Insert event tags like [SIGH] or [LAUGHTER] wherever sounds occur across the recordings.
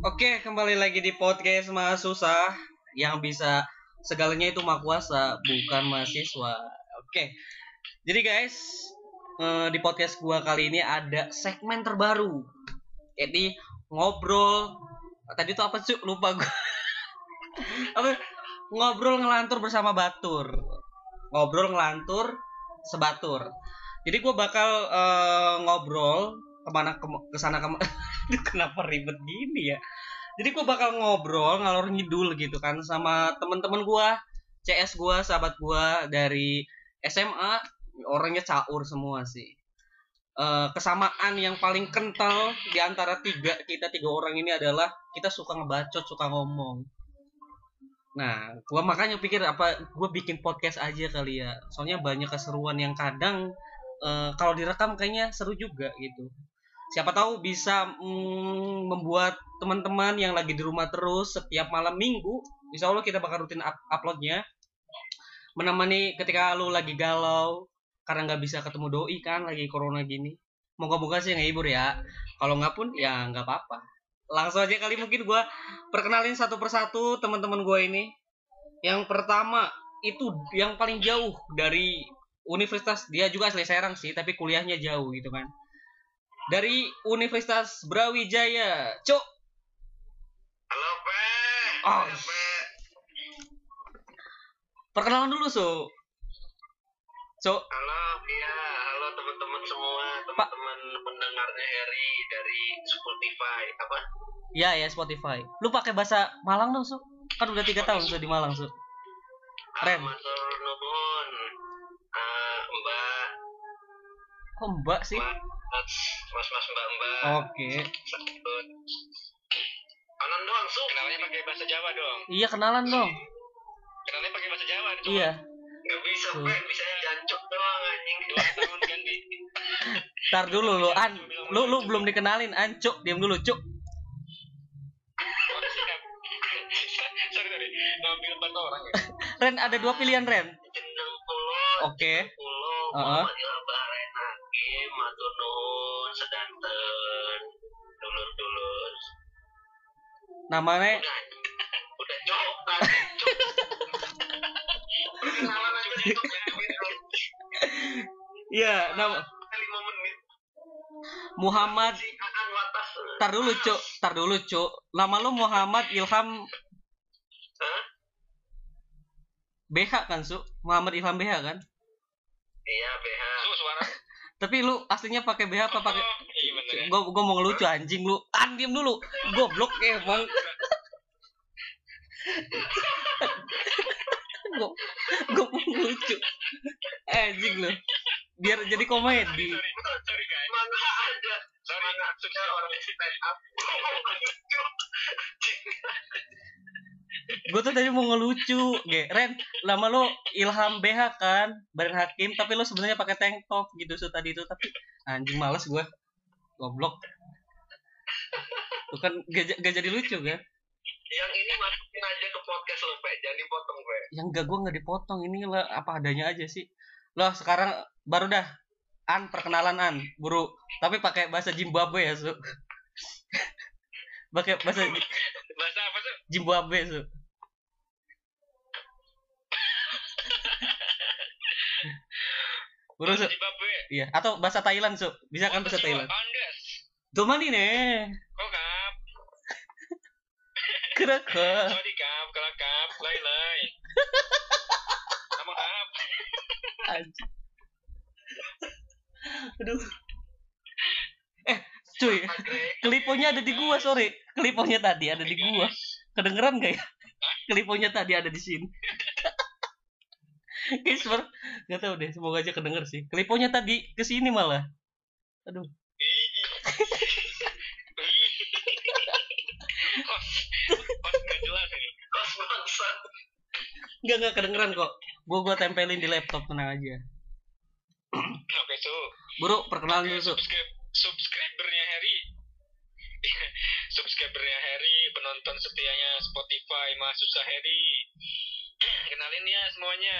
Oke, kembali lagi di podcast Mas Susah yang bisa segalanya itu mah kuasa, bukan mahasiswa. Oke. Jadi guys, eh, di podcast gua kali ini ada segmen terbaru. Jadi ngobrol tadi tuh apa sih? Lupa gua. [LAUGHS] apa? Ngobrol ngelantur bersama Batur. Ngobrol ngelantur sebatur. Jadi gua bakal eh, ngobrol ke mana ke ke sana ke mana [LAUGHS] [LAUGHS] Kenapa ribet gini ya? Jadi gue bakal ngobrol ngalor ngidul gitu kan sama temen-temen gue CS gue sahabat gue dari SMA orangnya caur semua sih. Eh, kesamaan yang paling kental di antara tiga kita tiga orang ini adalah kita suka ngebacot suka ngomong. Nah gue makanya pikir apa gue bikin podcast aja kali ya. Soalnya banyak keseruan yang kadang eh, kalau direkam kayaknya seru juga gitu siapa tahu bisa mm, membuat teman-teman yang lagi di rumah terus setiap malam minggu insya Allah kita bakal rutin up- uploadnya. Menemani ketika lu lagi galau karena nggak bisa ketemu doi kan lagi corona gini. Moga-moga sih ngehibur ya. Kalau nggak pun ya nggak apa-apa. Langsung aja kali mungkin gua perkenalin satu persatu teman-teman gua ini. Yang pertama itu yang paling jauh dari universitas. Dia juga asli Serang sih tapi kuliahnya jauh gitu kan dari Universitas Brawijaya. Cuk. Halo, Pe. Oh. Halo, Pe. Perkenalan dulu, Su. Cuk. Halo, iya. Halo teman-teman semua, teman-teman pendengarnya Harry dari Spotify. Apa? Ya, ya Spotify. Lu pakai bahasa Malang dong, Su. Kan udah tiga tahun Su di Malang, Su. Keren. Matur nuwun. Ah, Mbak, Kok Mbak sih? Mas, Mas, Mas, Mbak, Mbak. Oke. Kanan doang, Su. Kenalnya pakai bahasa Jawa dong. Iya, kenalan dong. Kenalnya pakai bahasa Jawa. Iya. Gak bisa. Pe. Bisa jancuk doang, anjing. Dua tahun kan di... Ntar dulu lu, An. Lu lu belum dikenalin, An. Cuk, diam dulu, Cuk. [LAUGHS] Ya. [LAUGHS] Ren, ada dua pilihan, Ren. Oke. Pulau. Heeh. Muhammad Namanya Udah. Iya, nama Lima menit. Muhammad. Tar dulu, Cuk. Tar dulu, Cuk. Nama lu Muhammad Ilham Hah? BH kan, Su? Muhammad Ilham BH kan? Iya, BH. Su, suara. Tapi lu aslinya pakai BH apa pakai Gua gua mau ngelucu anjing lu. An diem dulu. Goblok emang. gua gua mau ngelucu. Anjing lu. Biar jadi komedi. Gua tuh tadi mau ngelucu. Ge, Ren, lama lu Ilham BH kan, Badan Hakim, tapi lu sebenarnya pakai tank top gitu su tadi itu, tapi anjing males gua. Goblok. Bukan gak, j- gak jadi lucu kan? Yang ini masukin aja ke podcast lo, Pe. Jangan dipotong, Pe. yang enggak gua nggak dipotong ini lah apa adanya aja sih loh sekarang baru dah an perkenalan an buru tapi pakai bahasa Zimbabwe ya su [LAUGHS] pakai bahasa Bahasa apa tuh? Zimbabwe su [LAUGHS] buru su Zimbabwe. iya atau bahasa Thailand su bisa kan bahasa Thailand Andes. tuh mana nih Kok kap? kira ke Sorry kap, kalau kap, lay lay. Sama kap. Anjing. aduh eh cuy keliponya ada di gua sorry keliponya tadi ada di gua kedengeran gak ya keliponya tadi ada di sini guys ber nggak tahu deh semoga aja kedenger sih keliponya tadi ke sini malah aduh Jelas ini. Kos bangsat. nggak nggak kedengeran kok gua gua tempelin di laptop tenang aja Oke, su. buru perkenalan dulu su Subscribe, subscribernya Harry. [LAUGHS] subscribernya Harry, penonton setianya Spotify, Mahasiswa Harry. [CLEARS THROAT] Kenalin ya semuanya.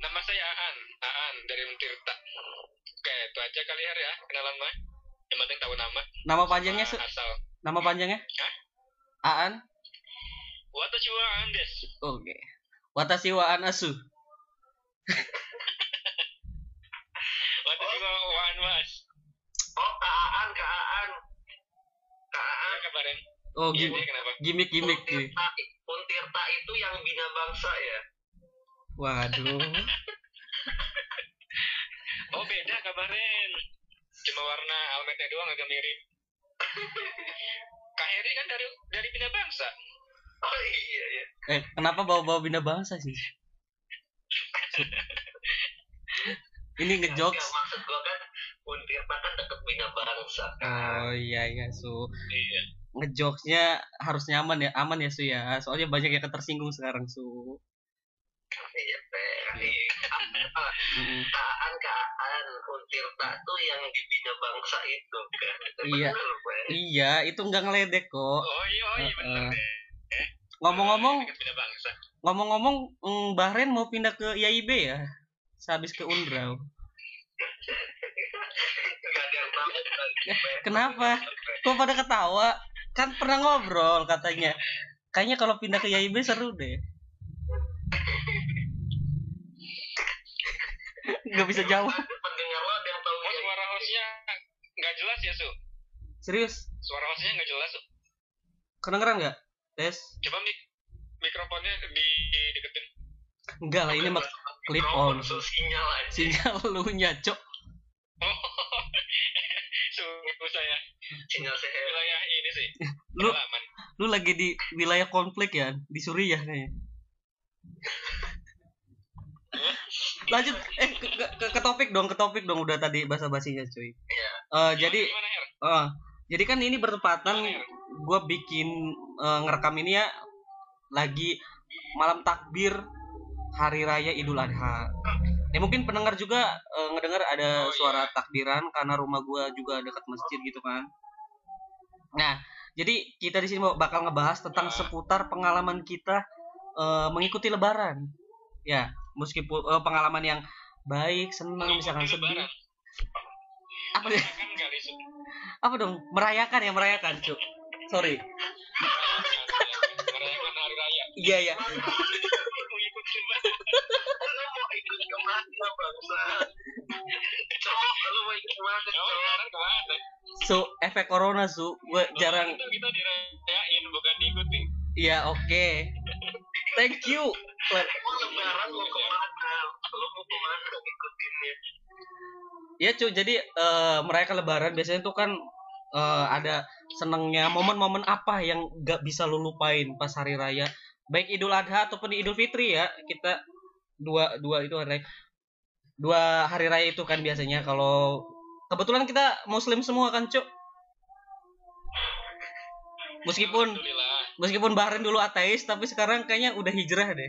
Nama saya Aan, Aan dari Mentirta. Oke, itu aja kali Har ya, kenalan mah. Yang penting tahu nama. Nama panjangnya su asal. Nama panjangnya? Hah? Aan. Watashi wa Andes. Oke. Watashi wa an asu. [LAUGHS] Watashi wa Waan Mas. Oh, Kaan, Kaan. Kaan. Apa kabarin? Oh, gimmick kenapa? gimmick gimmick Untirta itu yang bina bangsa ya. Waduh. [LAUGHS] Oh beda kabarin. Cuma warna helmetnya doang agak mirip. [LAUGHS] Kak Heri kan dari dari Bina Bangsa. Oh iya iya. Eh, kenapa bawa-bawa bina bangsa sih? [LAUGHS] Ini ngejokes. maksud gua kan Untirta kan deket bina bangsa. Oh iya iya su. Iya. Ngejokesnya harus nyaman ya, aman ya su ya. Soalnya banyak yang tersinggung sekarang su. Iya. Kaan, Kaan. Tuh yang di bina bangsa itu kan. Iya. bener. Iya, itu nggak ngeledek kok. Oh iya, oh iya bener Heeh. deh. Ngomong-ngomong, Bina Bangsa. ngomong-ngomong, mm, Bahrain mau pindah ke IAIB ya? Sehabis ke tahu. Kenapa? Kok pada ketawa? Kan pernah ngobrol katanya. Kayaknya kalau pindah ke IAIB seru deh. Nggak bisa jawab. Pendengar lo ada yang tahu Oh suara hostnya nggak jelas ya Su? Serius? Suara hostnya nggak jelas Su? Kedengeran nggak? Tes? Coba mik mikrofonnya di deketin. Enggak lah, ini mak clip on. Sinyal aja. Sinyal lu nyacok. Oh, [LAUGHS] suhu saya Sinyal sehat. wilayah ini sih. Lu lu lagi di wilayah konflik ya? Di Suriah kayaknya. [LAUGHS] Lanjut eh ke, ke, ke- topik dong, ke topik dong udah tadi basa-basinya cuy. Iya. Eh, jadi Gimana Her? eh, jadi kan ini bertepatan gue bikin eh, ngerekam ini ya lagi malam takbir hari raya Idul Adha. Ya mungkin pendengar juga eh, ngedengar ada Oh, suara takbiran karena rumah gua juga dekat masjid gitu kan. Nah, jadi kita di sini bakal ngebahas tentang Ah. seputar pengalaman kita eh, mengikuti Lebaran. Ya, meskipun eh, pengalaman yang baik, senang, misalkan sedih. Apa? Apa dong? Merayakan ya, merayakan, Cuk. Sorry. Merayakan hari raya. Iya, iya. Su, efek corona, Su. Gue jarang Itu kita dirayain bukan diikuti. Iya, oke. Thank you. Clem. Emang lebaran mau ke mana? Lu mau ke mana ngikutinnya? Ya, cuy. Jadi eh mereka lebaran biasanya tuh kan eh, ada senengnya momen-momen apa yang gak bisa lu lupain pas hari raya. Baik Idul Adha ataupun Idul Fitri ya. Kita dua dua itu hari raya. Dua hari raya itu kan biasanya kalau kebetulan kita muslim semua kan, Cuk. Meskipun meskipun Bahrain dulu ateis tapi sekarang kayaknya udah hijrah deh.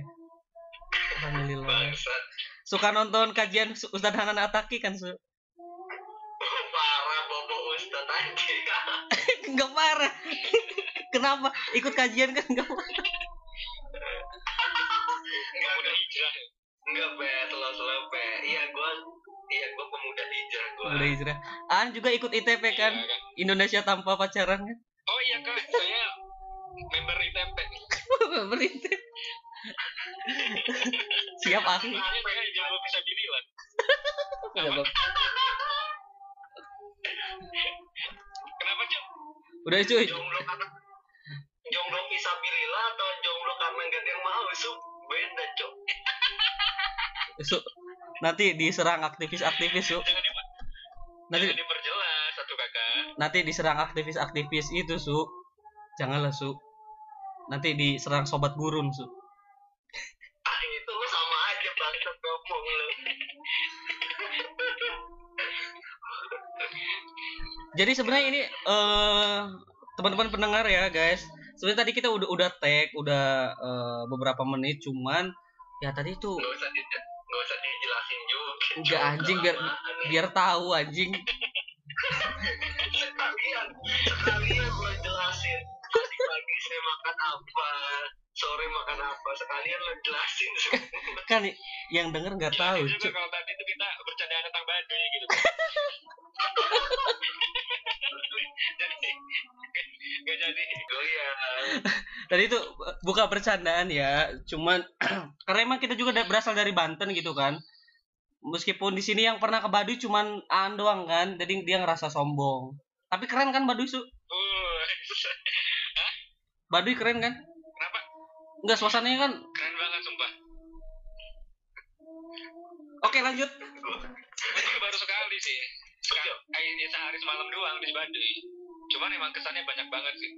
Alhamdulillah. Bangsat. Suka nonton kajian Ustadz Hanan Ataki kan, Su? Parah bobo ustad anjing. [LAUGHS] Enggak parah. Kenapa? Ikut kajian kan enggak parah. Enggak, Udah hijrah. enggak, Be. Selalu-selalu. Iya, gua Iya, gua pemuda hijrah gua. Udah hijrah. An juga ikut ITP kan? Iya, kan? Indonesia tanpa pacaran kan? Oh iya kak, saya member ITP. [LAUGHS] Berita. Siap bisa bilang. Kenapa? Kenapa cok? Udah cuy. Jomblo karena jomblo visabilillah atau jomblo karena gak ada yang mau, Su? Beda, Cok. Su, nanti diserang aktivis-aktivis, Su. Nanti jangan diperjelas satu kakak. nanti diserang aktivis-aktivis itu, Su. Janganlah, Su. Nanti diserang sobat gurun, Su. Bangsat ngomong lu. Jadi sebenarnya ini eh teman-teman pendengar ya, guys. Sebenarnya tadi kita udah udah tag, udah eh, beberapa menit cuman ya tadi itu Gak usah di gak usah dijelasin juga. Enggak, anjing, biar- biar tahu anjing. Sekalian lo jelasin. [LAUGHS] Kan yang denger nggak tahu, juga kalau tadi itu kita bercanda tentang baduy gitu. jadi. [LAUGHS] Oh iya. Tadi itu bukan bercandaan ya, cuman [CLEARS THROAT] karena emang kita juga berasal dari Banten gitu kan. Meskipun di sini yang pernah ke Baduy cuman Aan doang kan, jadi dia ngerasa sombong. Tapi keren kan Baduy su? [LAUGHS] Uh, Baduy keren kan? kenapa? Enggak suasananya kan. Lanjut. Itu baru sekali sih. Sekali, ini sehari semalam doang di Baduy. Cuman emang kesannya banyak banget sih.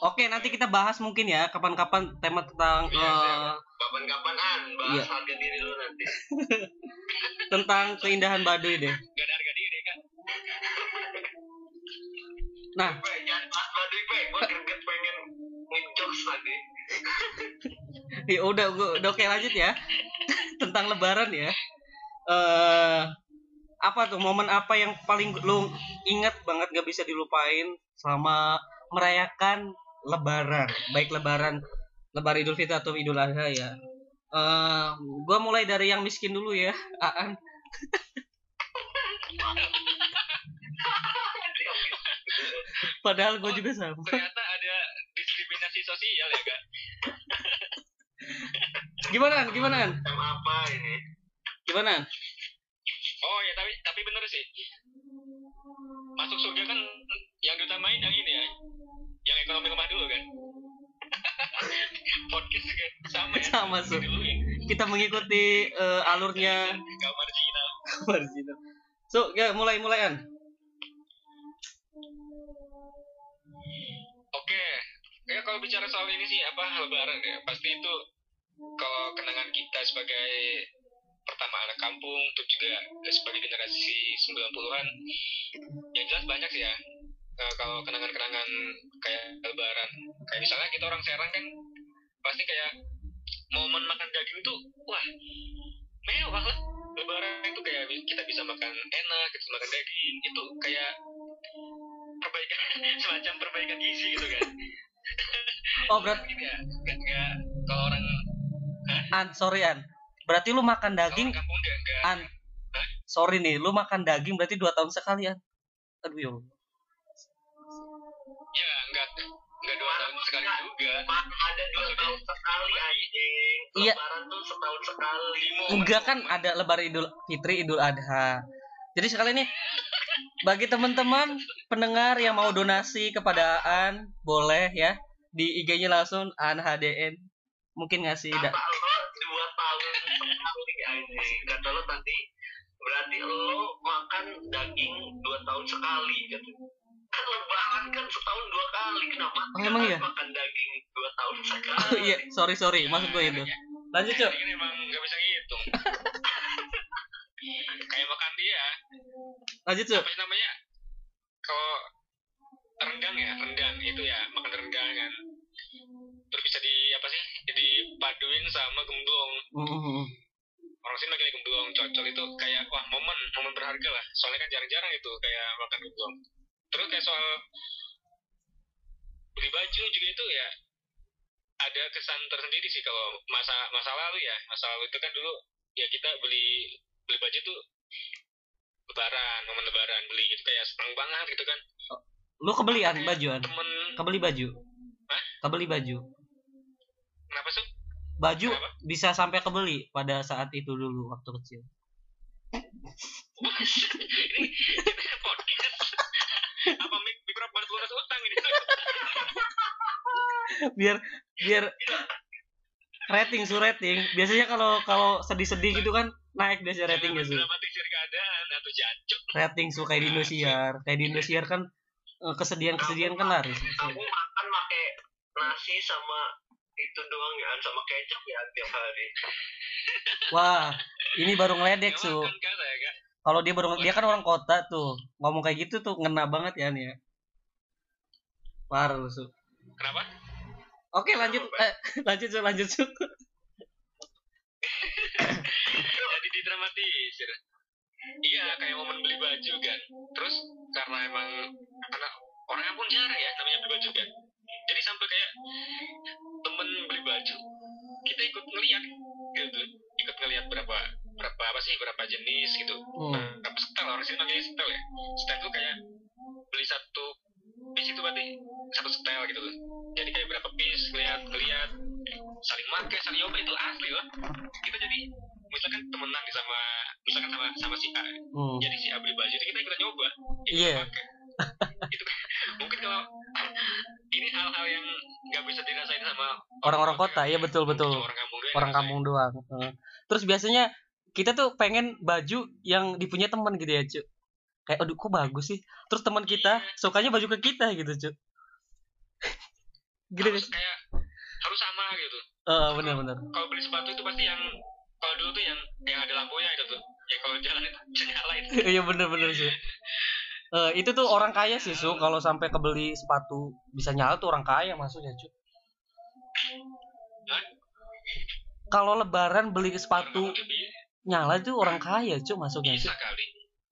Oke nanti kita bahas mungkin ya kapan-kapan tema tentang Iya, eh, siap. Kapan-kapan an bahas Iya. harga diri lu nanti. [LAUGHS] tentang keindahan Baduy deh. Gak ada harga diri kan? Nah Pe, jangan bahas Baduy, Pe. Gua greget pengen ngejokes tadi. [LAUGHS] ya udah, gua- udah oke lanjut ya [LAUGHS] tentang Lebaran ya. Eh apa tuh momen apa yang paling lu ingat banget gak bisa dilupain selama merayakan Lebaran, baik Lebaran Lebaran Idul Fitri atau Idul Adha ya. eh gua mulai dari yang miskin dulu ya, Aan. [LAUGHS] Padahal gue juga sama. Ternyata ada diskriminasi sosial ya kak. Gimana, An? Gimana, apa ini? Gimana? An? Oh ya tapi tapi bener sih. Masuk surga kan yang diutamain yang ini ya. Yang ekonomi lemah dulu kan. [LAUGHS] Podcast juga sama ya. Sama, Su. Dulu ya. Kita mengikuti eh, alurnya Gak marginal. Marginal. So, ya mulai mulayan. Oke. Ya kalau bicara soal ini sih apa lebaran ya. Pasti itu kalau kenangan kita sebagai pertama anak kampung terus juga sebagai generasi 90-an yang jelas banyak sih ya Eh, kalau kenangan-kenangan kayak lebaran. Kayak misalnya kita orang Serang kan pasti kayak momen makan daging itu wah mewah lah. Lebaran itu kayak kita bisa makan enak kita makan daging itu kayak perbaikan [LAUGHS] semacam perbaikan gizi gitu kan. Oh, berat gitu ya nggak kalau orang An, sorry An. Berarti lu makan daging, An. Sorry nih, lu makan daging berarti dua tahun sekali An. Aduh, ya Allah. ya nggak nggak dua tahun sekali juga ada dua tahun sekali anjing. Iya. Lebaran tuh setahun sekali. Enggak kan ada lebaran Idul Fitri, Idul Adha. Jadi sekali ini bagi teman-teman pendengar yang mau donasi kepada An, boleh ya di IG-nya langsung An HDN. Mungkin ngasih da- tahun Kata lo tadi berarti lo makan daging dua tahun sekali gitu. Kan lebaran kan setahun dua kali. Kenapa Oh, emang iya? makan daging dua tahun [LAUGHS] sekali? Oh iya, sorry sorry, maksud gue itu. Lanjut, Cuk. ini emang nggak bisa ngitung [LAUGHS] kayak makan dia Lanjut, Cuk. apa sih namanya kalau rendang ya rendang itu ya makan rendang kan terus bisa di apa sih jadi paduin sama gemblong Mhm. orang sini manggilnya gemblong cocol itu kayak wah momen momen berharga lah soalnya kan jarang-jarang itu kayak makan gemblong terus kayak soal beli baju juga itu ya ada kesan tersendiri sih kalau masa masa lalu ya masa lalu itu kan dulu ya kita beli beli baju tuh lebaran momen lebaran beli gitu kayak senang banget gitu kan Lu kebelian Kayak baju An? temen Kebeli baju. Hah? Kebeli baju. kenapa sih Baju Kenapa? bisa sampai kebeli pada saat itu dulu waktu kecil. ini kita podcast. Apa mik mikrofon lunas utang ini? Biar biar rating su rating. Biasanya kalau kalau sedih-sedih gitu kan naik biasanya ratingnya su. Rating su kayak di Indosiar. Kayak di Indosiar kan eh, kesedihan-kesedihan kan laris. Aku makan pakai nasi sama itu doang ya sama kecap ya tiap hari. [LAUGHS] wah ini baru ngeledek su. kan ya kalau dia baru dia kan orang kota tuh. Ngomong kayak gitu tuh ngena banget ya nih ya parah lu, su. Kenapa? Oke lanjut. Eh, [LAUGHS] lanjut su lanjut su. Jadi didramatisir? Iya kayak momen beli baju kan terus karena emang anak orangnya pun jarang ya namanya beli baju kan jadi sampai kayak temen beli baju kita ikut ngeliat gitu. Ikut ngeliat berapa berapa apa sih berapa jenis gitu. Hmm. berapa setel orang sini manggilnya setel ya. Setel tuh kayak beli satu piece itu berarti satu setel gitu loh jadi kayak berapa piece lihat lihat saling make saling nyoba itu asli loh. Kita jadi misalkan temenan nih sama misalkan sama sama si A. Hmm. jadi si A beli baju kita ikutan nyoba Iya. pakai itu kan [LAUGHS] mungkin kalau ini hal-hal yang nggak bisa dirasain sama Orang-orang kota, iya, betul, betul. cuma orang kampung doang Orang kampung doang. Heeh. Terus biasanya kita tuh pengen baju yang dipunya teman gitu ya, Cuk. Kayak aduh kok bagus sih. Terus teman kita sukanya baju ke kita gitu, Cuk. Gitu harus kayak harus sama gitu Eh, benar-benar. kalau beli sepatu itu pasti yang kalau dulu tuh yang yang ada lampunya itu tuh ya kalau jalan itu bisa [LAUGHS] Iya bener-bener sih. [LAUGHS] Eh, itu tuh orang kaya sih su kalau sampai kebeli sepatu bisa nyala tuh orang kaya maksudnya cu. Kalau lebaran beli sepatu nyala itu orang kaya cu masuknya cu.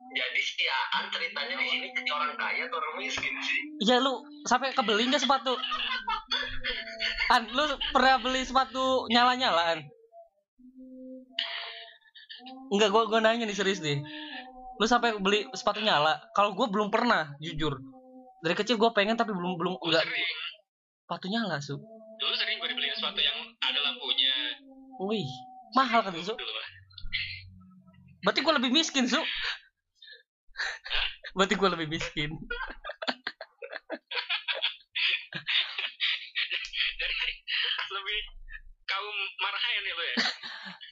Jadi si Aan ceritanya di sini jadi orang kaya atau orang miskin sih? Iya lu sampai kebeli nggak sepatu? An, lu pernah beli sepatu nyala-nyalaan? Enggak, gua gua nanya nih serius deh. Lu sampai beli sepatu nyala? Kalau gua belum pernah, jujur. Dari kecil gua pengen tapi belum belum enggak sepatu nyala, Su. dulu sering gue dibeliin sepatu yang ada lampunya Wih, mahal kan, Su? dulu Berarti gua lebih miskin, Su. Berarti gua lebih miskin. [LAUGHS] jadi lebih kaum marahin ya lo ya [LAUGHS]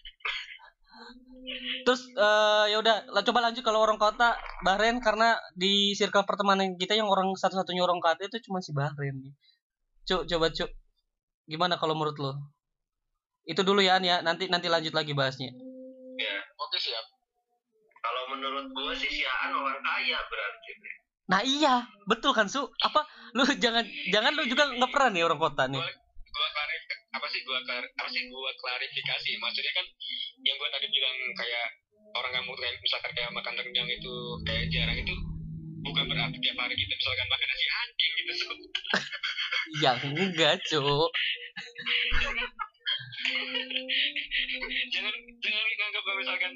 Terus eh ya udah, lah, coba lanjut kalau orang kota Bahrain karena di circle pertemanan kita yang orang satu-satunya orang kota itu cuma si Bahrain. Cuk, coba cuk. Gimana kalau menurut lo? Itu dulu ya, ya. Nanti nanti lanjut lagi bahasnya. Ya, oke siap kalau menurut gua sih si Aan orang kaya berarti. Nah iya, betul kan Su? Apa lu [LAUGHS] jangan jangan lu juga nggak pernah nih orang kota nih. gua apa sih gua apa sih gua klarifikasi maksudnya kan yang gua tadi bilang kayak orang kampung kayak misalkan kayak makan rendang itu kayak jarang itu bukan berarti tiap hari kita misalkan makan nasi anjing gitu so. [LAUGHS] Ya enggak, Cuk. [LAUGHS] jangan jangan nganggap misalkan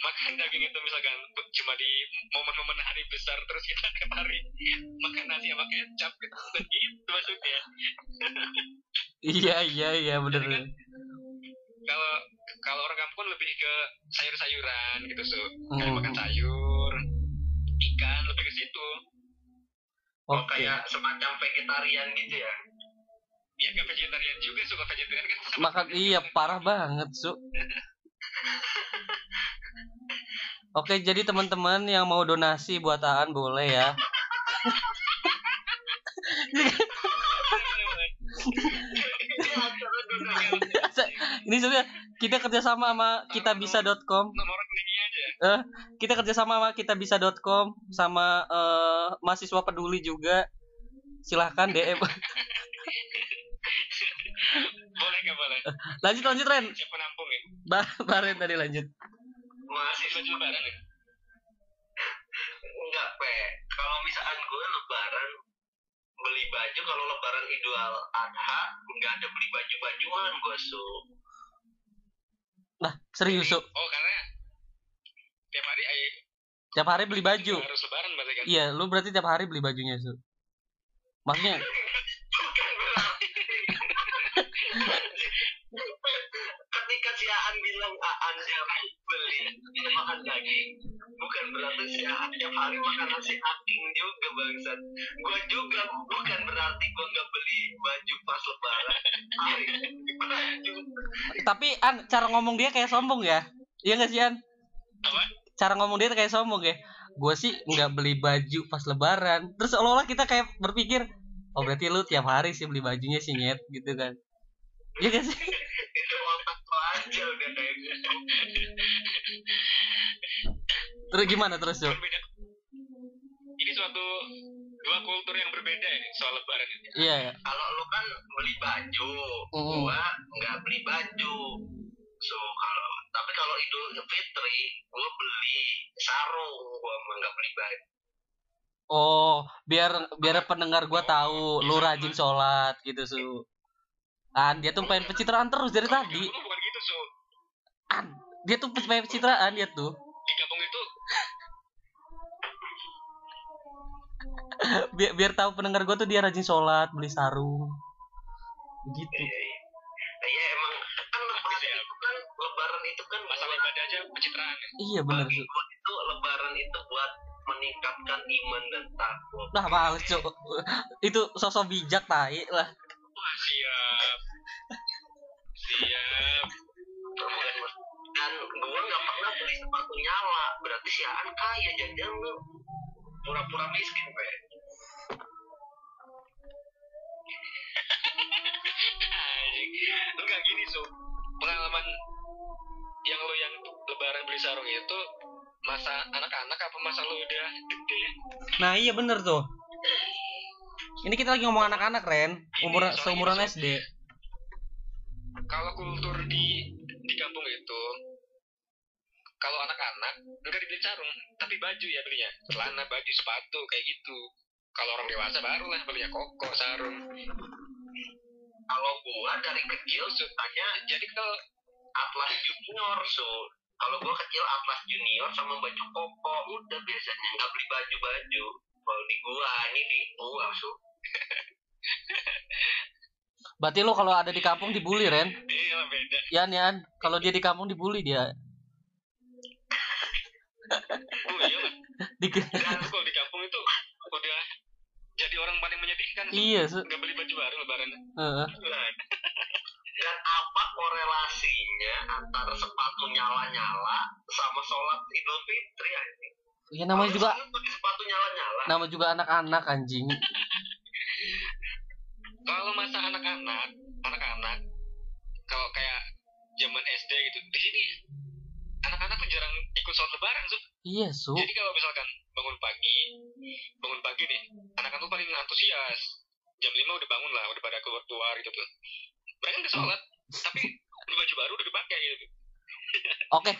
makan daging itu misalkan cuma di momen-momen hari besar terus kita tiap hari makan nasi sama kecap gitu bukan [LAUGHS] gitu maksudnya Iya, iya, iya bener. kalau kalau orang kampung kan lebih ke sayur-sayuran gitu so kayak Hmm. makan sayur ikan lebih ke situ Oh, Oke. kayak semacam vegetarian gitu ya. ya kayak vegetarian juga suka vegetarian kan Makan [LAUGHS] iya parah banget, Su. [LAUGHS] Oke, jadi teman-teman yang mau donasi buat Aan boleh ya. Ini sudah kita kerjasama sama kitabisa.com. nomor rekeningnya aja Eh, kita kerjasama sama kitabisa.com sama eh, mahasiswa peduli juga. Silahkan DM. [LAUGHS] boleh boleh lanjut lanjut Ren. siapa nampungin Bar Baren tadi lanjut. Masih baju lebaran ya enggak pe. Kalau misalkan gue lebaran beli baju kalau lebaran idul adha nggak ada beli baju bajuan gue su Nah, serius, Su. oh karena tiap hari ay Tiap hari beli baju. harus lebaran berarti kan Iya, lu berarti tiap hari beli bajunya, Su. Maksudnya [LAUGHS] [LAUGHS] si Aan bilang Aan jarang beli makan daging bukan berarti si Aan tiap hari makan nasi aking juga bangsat gue juga bukan berarti gue nggak beli baju pas lebaran hari tapi An cara ngomong dia kayak sombong ya. Iya gak sih An? apa Cara ngomong dia kayak sombong ya. Gue sih nggak beli baju pas lebaran. Terus seolah-olah kita kayak berpikir, oh berarti lu tiap hari sih beli bajunya sih nyet gitu kan. Iya gak sih? Terus gimana terus, Su? berbeda ini suatu dua kultur yang berbeda ini soal lebaran ini Iya, ya. kalau lu kan beli baju Mm. gua nggak beli baju so kalau tapi kalau idul fitri gua beli sarung gua mah nggak beli baju Oh, biar biar pendengar gua tahu lu rajin sholat gitu, Su. An, dia tuh pengen pencitraan terus dari Kalau tadi. bukan gitu so An, dia tuh pengen pencitraan dia tuh. di kampung itu [LAUGHS] biar biar tahu pendengar gue tuh dia rajin sholat beli sarung gitu Iya, iya. Iya emang kan lebaran Siap. itu kan lebaran itu kan masalah buat- ibadah aja pencitraan ya. iya Su. gua itu lebaran itu buat meningkatkan iman dan takwa. nah males cuk itu sosok bijak tai lah wah siap siap. Dan gua nggak pernah beli sepatu nyala. Berarti si Aan kaya jangan lu pura-pura miskin, Pe. Anjing. enggak gini su pengalaman yang lo yang lebaran beli sarung itu masa anak-anak apa masa lo udah gede nah iya bener tuh ini kita lagi ngomong anak-anak Ren umur seumuran SD kalau kultur kalau anak-anak enggak dibeli sarung tapi baju ya belinya celana baju sepatu kayak gitu kalau orang dewasa baru lah belinya koko sarung Kalau gua dari kecil sukanya jadi kalau Atlas Junior, so. Kalau gua kecil Atlas Junior sama baju koko. Udah biasanya nggak beli baju-baju. Kalau di gua, ini di gua, so. berarti lo kalau ada di kampung dibully Ren iya beda Yan Yan kalau dia di kampung dibully dia oh iya di Dan kalau di kampung itu udah jadi orang paling menyedihkan iya Su. nggak beli baju baru lebaran Heeh. Nah, Dan apa korelasinya antara sepatu nyala-nyala sama sholat Idul Fitri anjing? ya namanya juga sepatu nyala-nyala. nama juga anak-anak anjing kalau masa anak-anak anak-anak kalau kayak zaman SD gitu di sini anak-anak tuh jarang ikut sholat lebaran Su. iya Su jadi kalau misalkan bangun pagi bangun pagi nih anak-anak tuh paling antusias jam 5 udah bangun lah udah pada keluar keluar gitu tuh mereka nggak sholat tapi baju baru udah dipakai gitu [LAUGHS] Oke,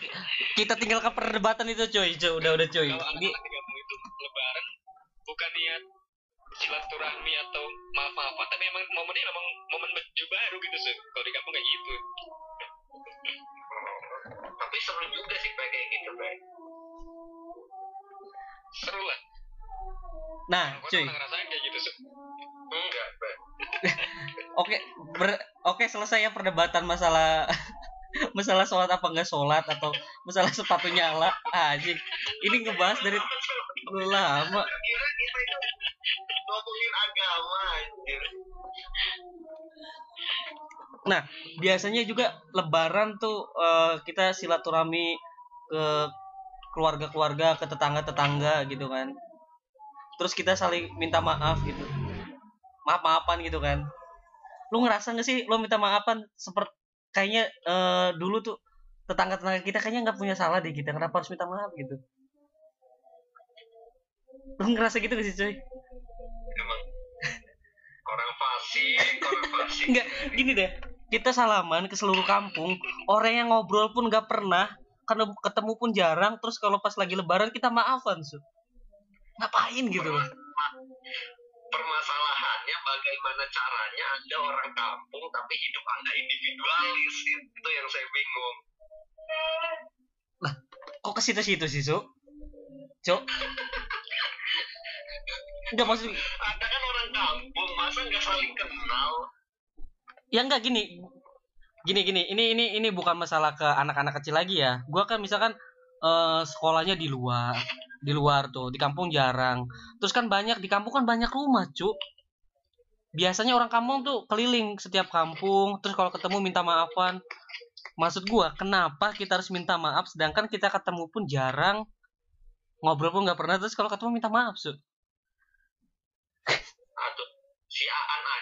kita tinggal ke perdebatan itu cuy, cuy. Udah udah cuy. kalau anak-anak itu lebaran bukan niat silaturahmi atau maaf maafan tapi emang momennya memang momen baju baru gitu sih kalau di kampung kayak gitu Tapi seru juga sih kayak gitu, Pe. seru lah nah, gue cuy. kayak gitu sih Enggak. [LAUGHS] Oke, ber- oke selesai ya perdebatan masalah [LAUGHS] masalah sholat apa enggak sholat atau masalah sepatu nyala anjing ini ngebahas dari lama Kira kita itu ngomongin agama anjir. Nah biasanya juga lebaran tuh eh, kita silaturahmi ke keluarga-keluarga ke tetangga-tetangga gitu kan. Terus kita saling minta maaf gitu. Maaf maafan gitu kan. Lu ngerasa gak sih lu minta maafan seperti kayaknya eh, dulu tuh tetangga-tetangga kita kayaknya nggak punya salah deh kita kenapa harus minta maaf gitu? Lu ngerasa gitu gak sih cuy? Emang. Orang fasik, orang fasik. Enggak, gini deh. Kita salaman ke seluruh kampung, orang yang ngobrol pun nggak pernah, karena ketemu pun jarang, terus kalau pas lagi lebaran kita maafan, Su. Ngapain gitu loh. Permasalahannya bagaimana caranya Anda orang kampung tapi hidup Anda individualis. Itu yang saya bingung. Kok ke situ-situ sih, Su? Cok. Enggak [LAUGHS] maksud Anda kan orang kampung, masa nggak saling kenal? Ya enggak gini. Gini gini, ini ini ini bukan masalah ke anak-anak kecil lagi ya. Gua kan misalkan eh, sekolahnya di luar, di luar tuh, di kampung jarang. Terus kan banyak di kampung kan banyak rumah, Cuk. Biasanya orang kampung tuh keliling setiap kampung, terus kalau ketemu minta maafan. Maksud gua, kenapa kita harus minta maaf sedangkan kita ketemu pun jarang, ngobrol pun nggak pernah, terus kalau ketemu minta maaf, Su. Si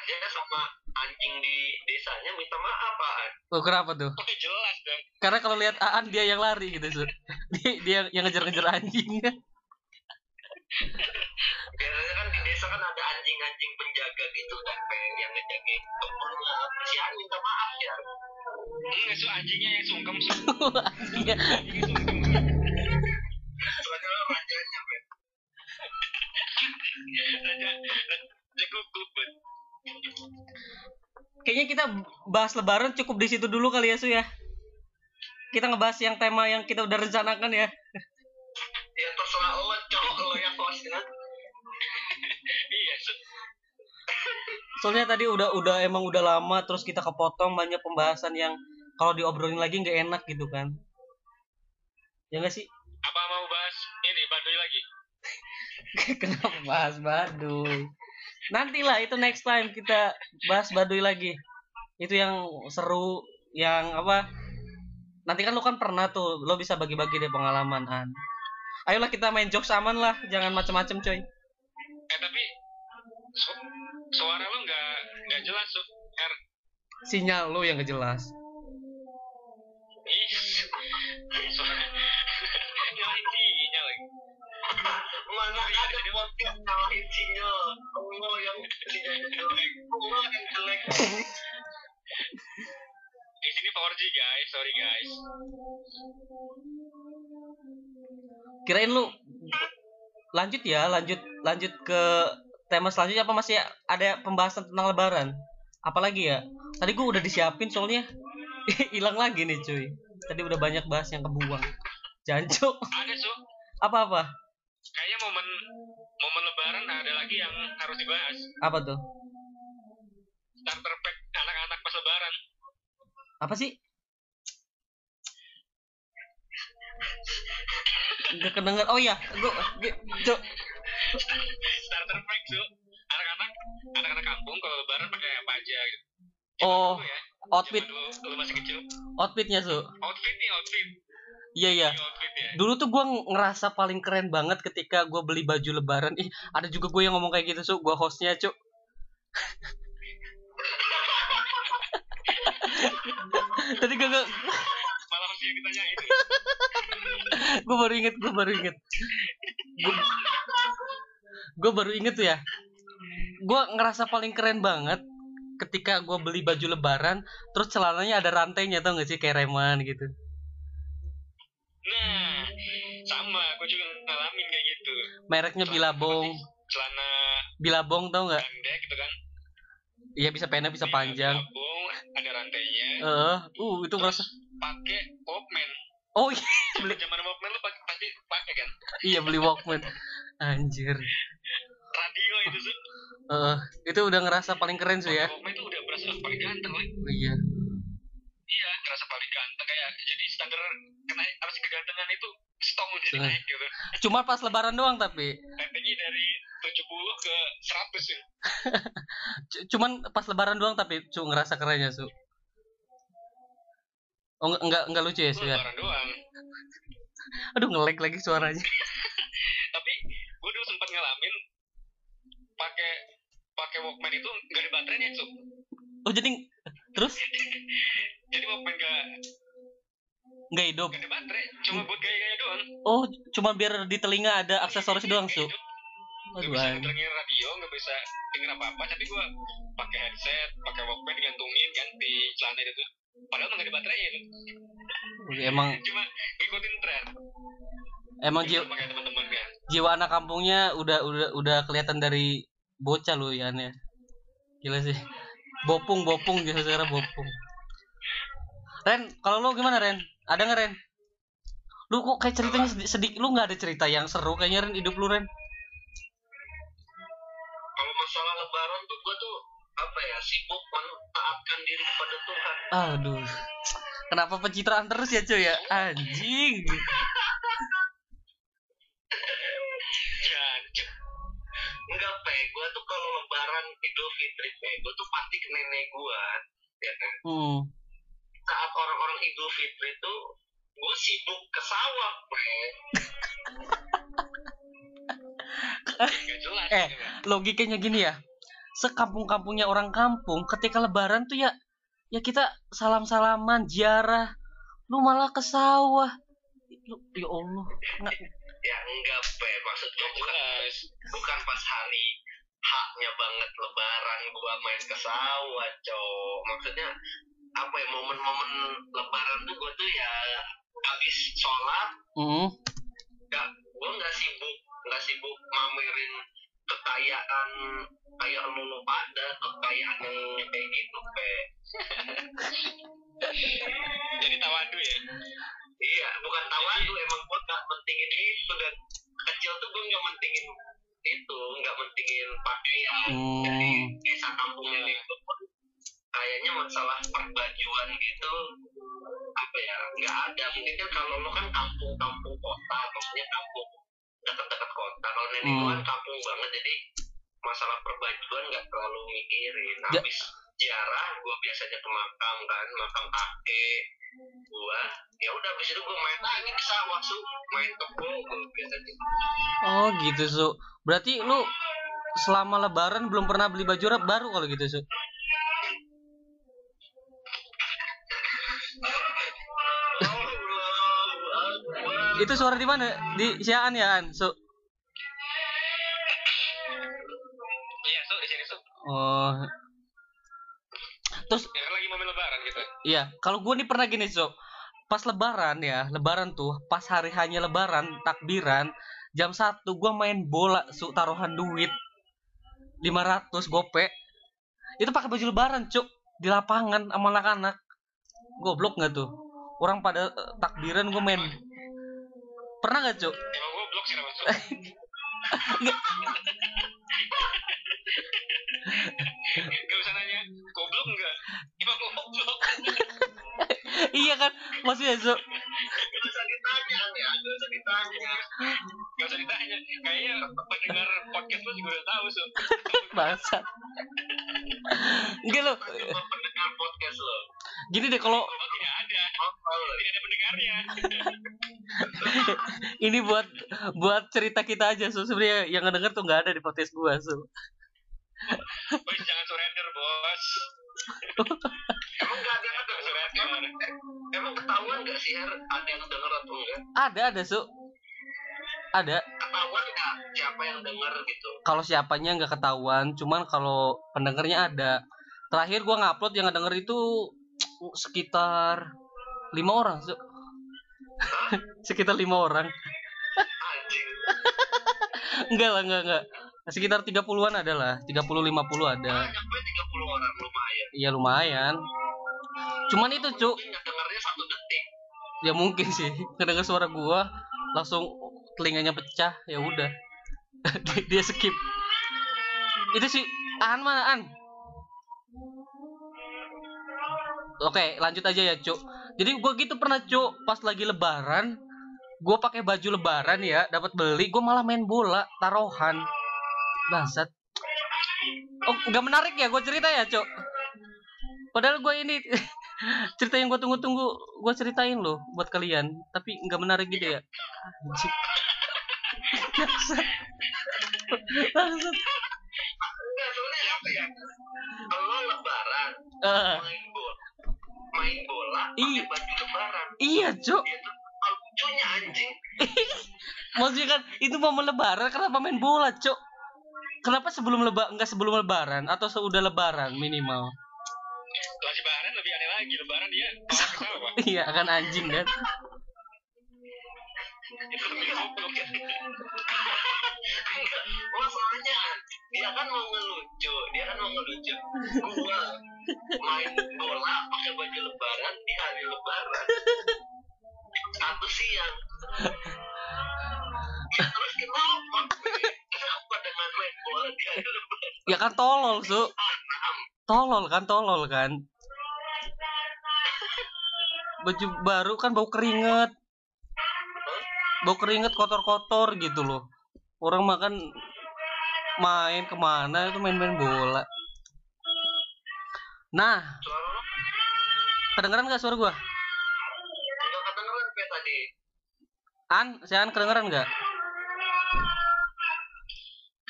Aja sama anjing di desanya minta maaf, Aan. Oh, kenapa tuh? oke jelas dong Karena kalau lihat Aan dia yang lari gitu, Su. Dia, dia yang ngejar-ngejar anjing. Biasanya kan di desa kan ada anjing-anjing penjaga gitu kan, yang ngejagain kebunnya. Si Aan minta maaf ya. enggak su anjingnya yang sungkem su [LAUGHS] Anjingnya. anjingnya sungkem Soalnya rajanya, Pe. raja raja gugup. Kayaknya kita bahas lebaran cukup di situ dulu kali ya, Su ya. Kita ngebahas yang tema yang kita udah rencanakan ya. Ya terserah lo, cowok lo yang hostnya. soalnya tadi udah udah emang udah lama terus kita kepotong banyak pembahasan yang kalau diobrolin lagi nggak enak gitu kan ya nggak sih Apa mau bahas ini Baduy lagi? [LAUGHS] kenapa bahas baduy nantilah itu next time kita bahas baduy lagi. Itu yang seru yang apa nanti kan lo kan pernah tuh lo bisa bagi-bagi deh pengalaman an. Ayolah kita main jokes aman lah jangan macem-macem coy. Eh tapi su- suara lu nggak nggak jelas su. Er, sinyal lo yang gak jelas. Ih, [LAUGHS] suara nyalain sinyal lagi. Mana ada podcast nyalain sinyal. Allah yang sinyalnya jelek. Allah yang jelek. [LAUGHS] Di sini 4G guys, sorry guys. kirain lu lanjut ya lanjut lanjut ke tema selanjutnya apa masih ada pembahasan tentang lebaran. Apalagi ya? Tadi gua udah disiapin soalnya. [LAUGHS] Hilang lagi nih cuy. Tadi udah banyak bahas yang kebuang. Jancuk. Ada su, apa apa kayaknya momen momen lebaran ada lagi yang harus dibahas. apa tuh Starter pack anak-anak pas lebaran. apa sih Gak kedenger oh iya gua Cuk. Starter pack su, anak-anak anak-anak kampung kalau lebaran pakai apa aja gitu. oh Dulu ya, outfit dulu lu masih kecil. outfitnya su Outfit nih outfit, iya iya. Ya. dulu tuh gua ngerasa paling keren banget ketika gua beli baju lebaran. Ih ada juga gue yang ngomong kayak gitu su gua hostnya cuk. [LAUGHS] Tadi gak, gak Malah ditanyain. gue baru inget gue baru inget. Gue baru inget tuh ya. Gue ngerasa paling keren banget ketika gue beli baju lebaran terus celananya ada rantainya tau gak sih? Kayak reman gitu Nah, sama, gue juga ngalamin kayak gitu. mereknya bilabong Celana bilabong tau nggak pendek gitu kan. iya bisa pendek bisa panjang Gabung, ada rantainya. eh uh itu ngerasa Pakai Walkman. oh iya [LAUGHS] beli Zaman Walkman lu pake- pasti pakai kan. iya beli walkman anjir Radio itu tuh. eh itu udah ngerasa paling keren sih ya Walkman itu udah berasa paling ganteng. Oh, iya Iya, ngerasa paling ganteng kayak jadi standar kena apa sih kegantengan itu stong jadi Nah. naik gitu. cuma pas lebaran doang tapi Ratingnya dari 70 ke 100 ya. [LAUGHS] Cuman pas lebaran doang tapi cu ngerasa kerennya su oh enggak enggak, lucu ya su ya lebaran doang. aduh ngelek lagi suaranya [LAUGHS] Tapi gue dulu sempat ngalamin pakai pakai Walkman itu nggak ada baterainya, Cuk. Oh jadi terus Jadi Walkman gak, nggak hidup gak ada baterai, cuma buat gaya-gaya doang. oh cuma biar di telinga ada aksesoris doang su Gak aduh bisa dengerin radio, gak bisa denger apa-apa, tapi gue pakai headset, pakai Walkman digantungin kan di celana itu. Padahal emang gak ada baterainya itu. emang Cuma ngikutin tren. emang jiwa, pakai teman-teman kan. jiwa anak kampungnya udah udah udah kelihatan dari bocah lu ya ya gila sih bopung bopung gitu sekarang bopung. Ren kalau lu gimana Ren? Ada nggak Ren? Lu kok kayak ceritanya sedih, sedih lu nggak ada cerita yang seru kayaknya Ren hidup lu Ren? Kalau masalah lebaran tuh gue tuh apa ya sibuk mentaatkan diri kepada Tuhan. aduh. Kenapa pencitraan terus ya cuy ya? Anjing Pe, gue tuh kalau lebaran Idul Fitri pe, gue tuh pasti ke nenek gue. Ya kan? hmm. Saat orang-orang Idul Fitri tuh gue sibuk ke sawah [LAUGHS] jelas. Eh. Bang. logikanya gini ya sekampung-kampungnya orang kampung ketika lebaran tuh ya ya kita salam-salaman ziarah lu malah ke sawah Lu, ya Allah nggak Ya enggak pe, maksud gue bukan bukan pas hari haknya banget lebaran gua main ke sawah cowok maksudnya apa ya momen-momen lebaran tuh gua tuh ya habis sholat Hmm. nggak gua nggak sibuk nggak sibuk mamerin kekayaan kayak lu pada kekayaan yang kayak gitu pe [LAUGHS] Jadi tawadu ya. iya bukan tawadu emang gua nggak mentingin itu dan kecil tuh gua nggak mentingin itu nggak mentingin pakaian. Hmm. jadi desa kampungnya kayaknya masalah perbajuan gitu apa ya nggak ada. Mungkin kan kalau lo kan kampung-kampung kota maksudnya kampung dekat-dekat kota. Kalau nenek Hmm. kan kampung banget jadi masalah perbajuan nggak terlalu mikirin. Ja- habis ziarah gua biasanya ke makam kan makam kakek gua ya udah habis itu gua main lagi ke sawah su main kebo gua biasanya Oh gitu su. Berarti lu selama lebaran belum pernah beli baju rap baru kalau gitu su. Itu suara di mana? Di Siaan ya An? Su. Iya, so di sini so. Oh. Terus Ya kan lagi momen lebaran kita. Iya, kalau gue nih pernah gini, so pas lebaran ya, lebaran tuh, pas hari hanya lebaran, takbiran, jam satu gue main bola, su taruhan duit 500 gope. Itu pakai baju lebaran, cuk, di lapangan sama anak-anak. Goblok nggak tuh? Orang pada eh, takbiran gue main. Pernah nggak, cuk? Emang goblok sih [LAUGHS] [LAUGHS] nama so. Gak usah nanya, goblok enggak? Emang goblok. Iya kan, maksudnya, so Gak usah ditanya ya, gak usah ditanya. Gak usah ditanya. Kayaknya pendengar podcast lo juga udah tahu so. bangsat. Enggak lo, pendengar podcast lo. gini deh kalau tidak ada. Tidak ada pendengarnya. ini buat buat cerita kita aja so sebenarnya yang ngedenger tuh nggak ada di podcast gua so ada ada so ada. Ketahuan siapa yang denger gitu? kalau siapanya nggak ketahuan cuman kalau pendengarnya ada. Terakhir gua ngupload yang ngedenger itu sekitar lima orang so [LAUGHS] sekitar lima orang. Enggak [LAUGHS] lah enggak enggak sekitar 30-an ada lah. 30 50 ada. Banyak gue 30 orang lumayan. iya lumayan. Cuman itu cuk ya mungkin sih. [LAUGHS] Kedengar suara gua langsung telinganya pecah ya udah. [LAUGHS] Dia, skip. Itu sih an mana an? Oke lanjut aja ya cuk. Jadi gua gitu pernah cuk. Pas lagi lebaran gua pakai baju lebaran ya dapat beli gua malah main bola taruhan. Bangsat. Oh nggak menarik ya gua cerita ya cuk. Padahal gua ini [LAUGHS] cerita yang gue tunggu-tunggu gue ceritain loh buat kalian tapi nggak menarik gitu ya Anjing. Bangsat. Bangsat. Enggak, sebenarnya apa ya? Lo lebaran, Eh, main bola. Main bola, Iya. pakai baju lebaran. iya cuk Itu hal lucunya anjing. [LAUGHS] maksudnya kan itu momen lebaran kenapa main bola cuk kenapa sebelum leba nggak sebelum lebaran atau sudah lebaran minimal lagi. Lebaran dia ke sawah. iya kan anjing kan ya. Masalahnya dia kan mau ngelucu, dia kan mau ngelucu. Gua main bola pakai baju lebaran di hari lebaran. Satu siang. Ya, terus kenapa? Kenapa dengan main bola di hari lebaran? ya kan tolol su tolol kan tolol kan baju baru kan bau keringet. Bau keringet kotor-kotor gitu loh. Orang makan main ke mana itu main-main bola. Nah kedengeran gak suara gua? Tadi. an si an kedengeran nggak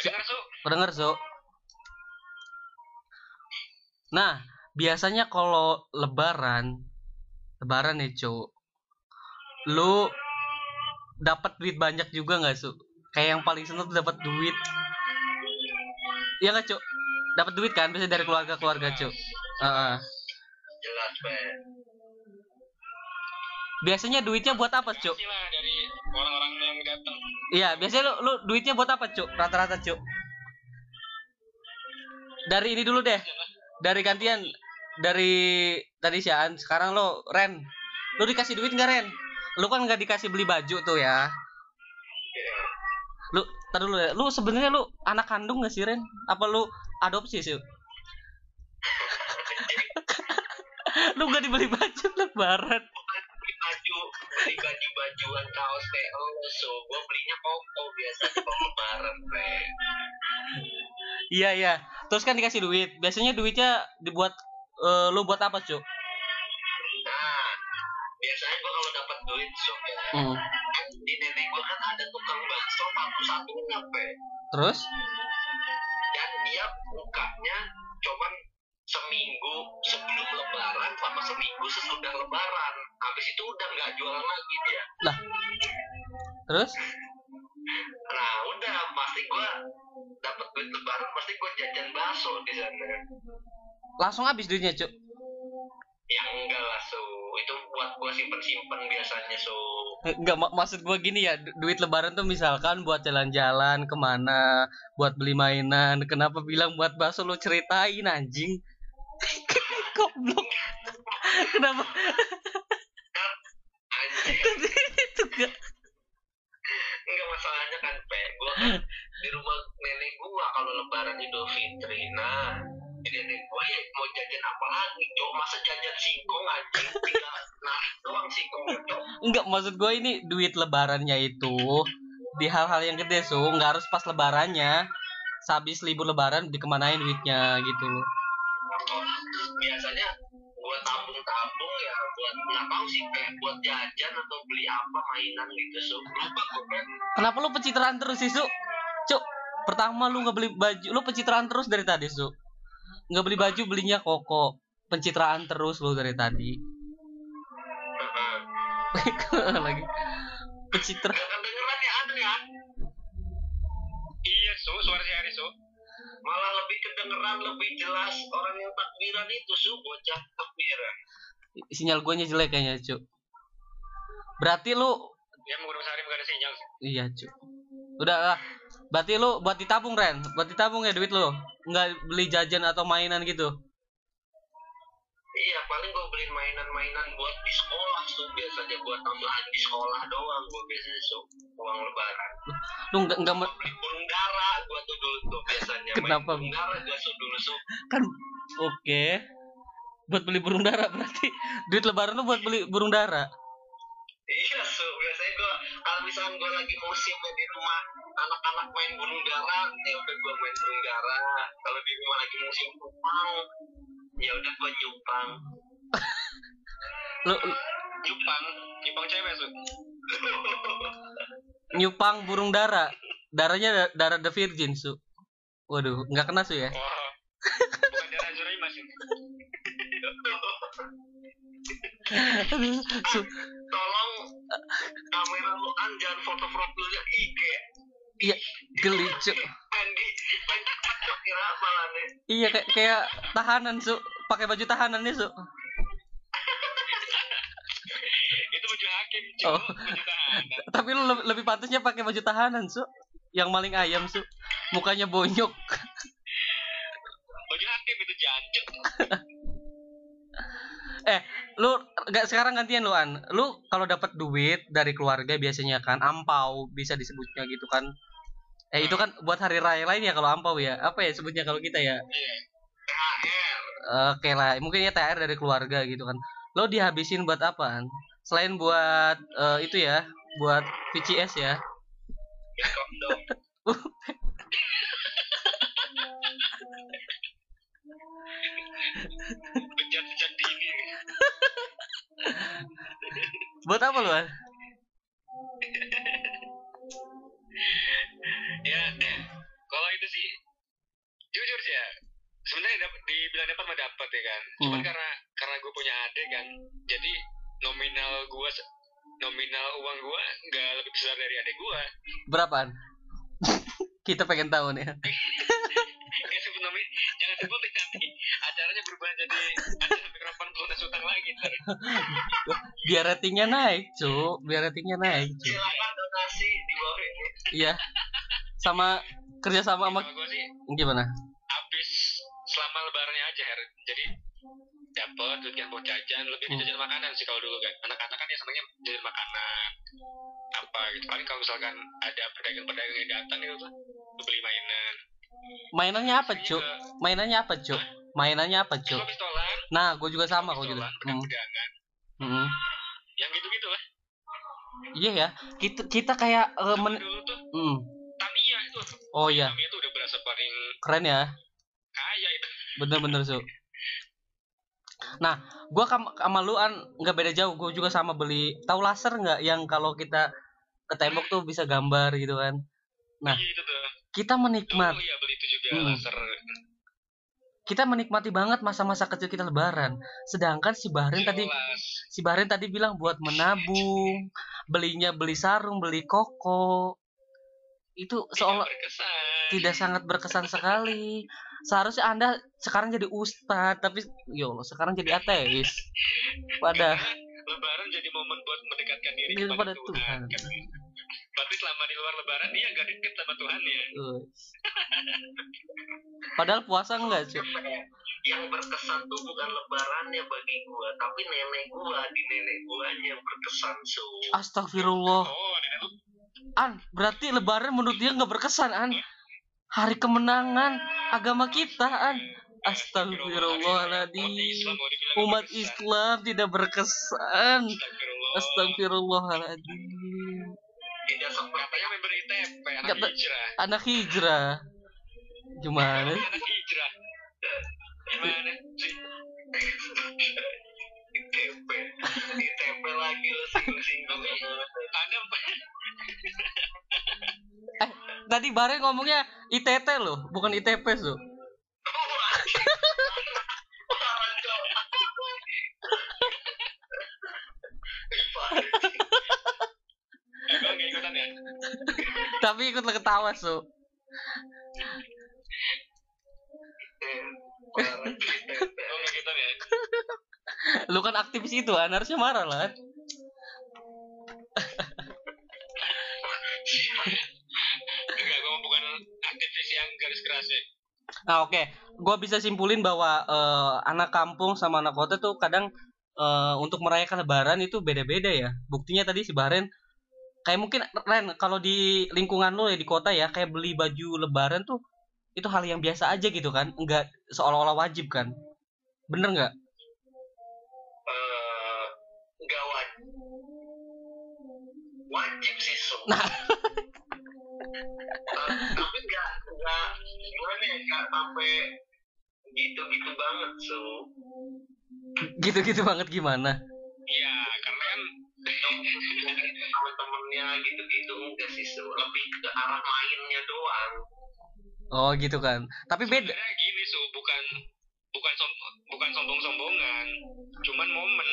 so. kedenger so nah biasanya kalau lebaran lebaran nih cu lu dapat duit banyak juga nggak su? Kayak yang paling seneng tuh dapat duit. Iya nggak cu dapat duit kan biasanya dari keluarga keluarga Heeh. Jelas, Pe. biasanya duitnya buat apa dari orang-orang yang datang. iya biasanya lu, lu duitnya buat apa cu rata-rata cu dari ini dulu deh. Dari gantian dari tadi Sian sekarang lo Ren lu dikasih duit nggak Ren? Lu kan nggak dikasih beli baju tuh ya. Lu tar dulu ya. Lu sebenarnya lu anak kandung gak sih Ren? Apa lu adopsi sih? [LAUGHS] Lu gak dibeli baju lebaran. Beli baju beli baju bajuan kaos lo so gue belinya koko biasa lebaran iya iya. Terus kan dikasih duit. Biasanya duitnya dibuat eh, lu buat apa cuk? Nah biasanya gue kalau dapat duit so ya, Hmm. kan di nenek gue kan ada tukang bakso satu satunya pe. Terus? Dan dia bukanya cuman seminggu sebelum lebaran sama seminggu sesudah lebaran. Habis itu udah nggak jualan lagi dia. Terus? Nah udah pasti gua dapat duit lebaran pasti gua jajan bakso di sana langsung habis duitnya cuk? Ya enggak lah so itu buat gua simpen simpen biasanya so Enggak mak- maksud gua gini ya du- duit lebaran tuh misalkan buat jalan-jalan ke mana buat beli mainan kenapa bilang buat bakso lu ceritain anjing? [LAUGHS] Goblok. Kenapa? Anjir itu gak enggak masalahnya kan pe gua kan di rumah nenek gua kalau lebaran idul fitri. Nah di nenek gua ya mau jajan apa lagi cok? Masa jajan singkong anjing tinggal narik doang singkong cok. Enggak maksud gua ini duit lebarannya itu di hal-hal yang gede su. Nggak harus pas lebarannya. Sehabis libur lebaran dikemanain duitnya gitu loh. Biasanya buat tabung-tabung ya buat nggak tahu sih kayak buat jajan atau beli apa mainan gitu so lupa gue kan kenapa lu pencitraan terus sih su? Cuk pertama lu nggak beli baju lu pencitraan terus dari tadi su nggak beli baju belinya koko. Pencitraan terus lu dari tadi. [LAUGHS] Lagi. Pencitra gak kedengeran ya aneh ya. Iya, Su, suara si Aris, Su. malah lebih kedengeran lebih jelas orang yang takbiran itu su bocah takbiran. Sinyal guanya jelek kayaknya cuk berarti lu Ya, mau sehari nggak ada sinyal. iya cuk udah lah berarti lu buat ditabung Ren? Buat ditabung ya duit lu? Nggak beli jajan atau mainan gitu? Iya paling gue beliin mainan-mainan buat di sekolah su biasanya buat tambahan di sekolah doang gue biasanya su uang lebaran. Lu nggak nggak me- beli burung dara gue tuh dulu tuh. Biasanya main Kenapa? burung dara gue su dulu su kan oke. Buat beli burung dara berarti duit lebaran lu buat beli burung dara Iya, so gua kalau misalkan gua lagi musimnya di rumah anak-anak main burung dara, ya udah gua main burung dara. Kalau di rumah lagi musim nyupang, ya udah gua nyupang. [LAUGHS] lu Nyupang, nyupang cewek, Su. [LAUGHS] nyupang burung dara darahnya da- darah the virgin su waduh nggak kena su ya Wah. Bukan darah Zuraima sih. [LAUGHS] Aduh, su kamera lu jangan foto profilnya IG. iya geli cu Andy, kira malah nih. iya kayak kayak tahanan su pakai baju tahanan nih su Itu baju hakim, Cu. Oh. Baju tahanan. tapi lu lebih, lebih pantasnya pakai baju tahanan su yang maling ayam su mukanya bonyok Baju hakim itu jancuk. [LAUGHS] eh lu nggak sekarang gantian lu an lu kalau dapat duit dari keluarga biasanya kan ampau bisa disebutnya gitu kan eh itu kan buat hari raya lain ya kalau ampau ya apa ya sebutnya kalau kita ya Iya. THR. Oke lah, mungkin ya THR dari keluarga gitu kan. Lo dihabisin buat apaan? Selain buat eh, itu ya, buat VCS ya. [LAUGHS] [LAUGHS] Buat apa? An? [LAUGHS] ya, kalau itu sih jujur sih ya. Sebenarnya dapat dibilang dapat mah dapat ya kan. Cuman Hmm. karena karena gue punya adik kan, jadi nominal gue nominal uang gue nggak lebih besar dari adik gue. Berapaan? [LAUGHS] Kita pengen tahu nih. [LAUGHS] Gak sebut nomin, jangan sebut nanti acaranya berubah jadi acara mikrofon pelunas utang lagi. ntar. Biar ratingnya naik, cu. Biar ratingnya naik, cu. Silakan donasi di bawah ini. Iya. Sama kerja sama sama gue sih gimana? habis selama lebarannya aja Her. Jadi dapat duit kan buat jajan lebih Hmm. jajan makanan sih kalau dulu kan anak-anak kan ya senangnya jajan makanan apa gitu paling kalau misalkan ada pedagang-pedagang yang datang gitu tuh beli mainan Mainannya apa, cu? Mainannya apa, cu? Mainannya apa, cu? gue pistolan Nah, gue juga sama kok juga. Hmm. pegangan Hmm. Iya ya. Kita kita kayak Zaman men- dulu tuh Hmm. Tamiya itu Oh iya, Tamiya tuh udah berasa paling keren ya. kaya itu Bener-bener su. Nah, gua kam- sama lu an nggak beda jauh. Gue juga sama beli. Tahu laser nggak yang kalau kita ke tembok tuh bisa gambar gitu kan? Nah. iya itu tuh Kita menikmat. dulu ya beli itu juga Hmm. laser Kita menikmati banget masa-masa kecil kita lebaran. Sedangkan si Bahrin tadi Jelas. si Bahrin tadi bilang buat menabung, belinya beli sarung, beli koko. Itu seolah tidak sangat berkesan sekali. Seharusnya Anda sekarang jadi ustadz, tapi ya Allah, sekarang jadi ateis. [LAUGHS] Pada lebaran jadi momen buat mendekatkan diri Diri kepada kepada Tuhan, Tuhan. kan? Berarti selama di luar lebaran dia gak deket sama Tuhan ya uh. Padahal puasa enggak, cuy. Apa ya? yang berkesan tuh bukan lebarannya bagi gua tapi nenek gua di nenek guanya yang berkesan so Astagfirullah. Oh nenek lu An, berarti lebaran menurut dia nggak berkesan, An. Hari kemenangan agama kita, An. Astagfirullahaladzim. Umat Islam tidak berkesan. Astagfirullah Astagfirullahaladzim. Seperti Katanya member ITP anak Kata- hijrah. Anak hijrah. Gimana? Anak hijrah. Gimana? Sih ITP ITP lagi lo singgung-singgung. Anda Eh, tadi Bare ngomongnya ITT loh, bukan ITP, Su. Gue gak ikutan ya [LAUGHS] Tapi ikut ketawa, ya [LAUGHS] Lu kan aktivis itu, An. Harusnya marah lah. Enggak gue bukan aktivis yang garis keras ya Nah, oke. Gua bisa simpulin bahwa eh, anak kampung sama anak kota tuh kadang eh, untuk merayakan lebaran itu beda-beda ya. Buktinya tadi si Baren kayak mungkin Ren kalau di lingkungan lo ya di kota ya kayak beli baju lebaran tuh itu hal yang biasa aja gitu kan. Enggak seolah-olah wajib kan. Bener nggak? Eh, nggak wajib wajib sih so Nah. Eh, tapi nggak nggak gimana ya nggak sampai gitu-gitu banget so Gitu-gitu banget gimana? Iya karena kan temen-temennya gitu-gitu enggak sih. Lebih ke arah mainnya doang. Oh, gitu kan. Tapi beda. sebenarnya gini su. Bukan bukan som bukan sombong-sombongan. Cuman momen.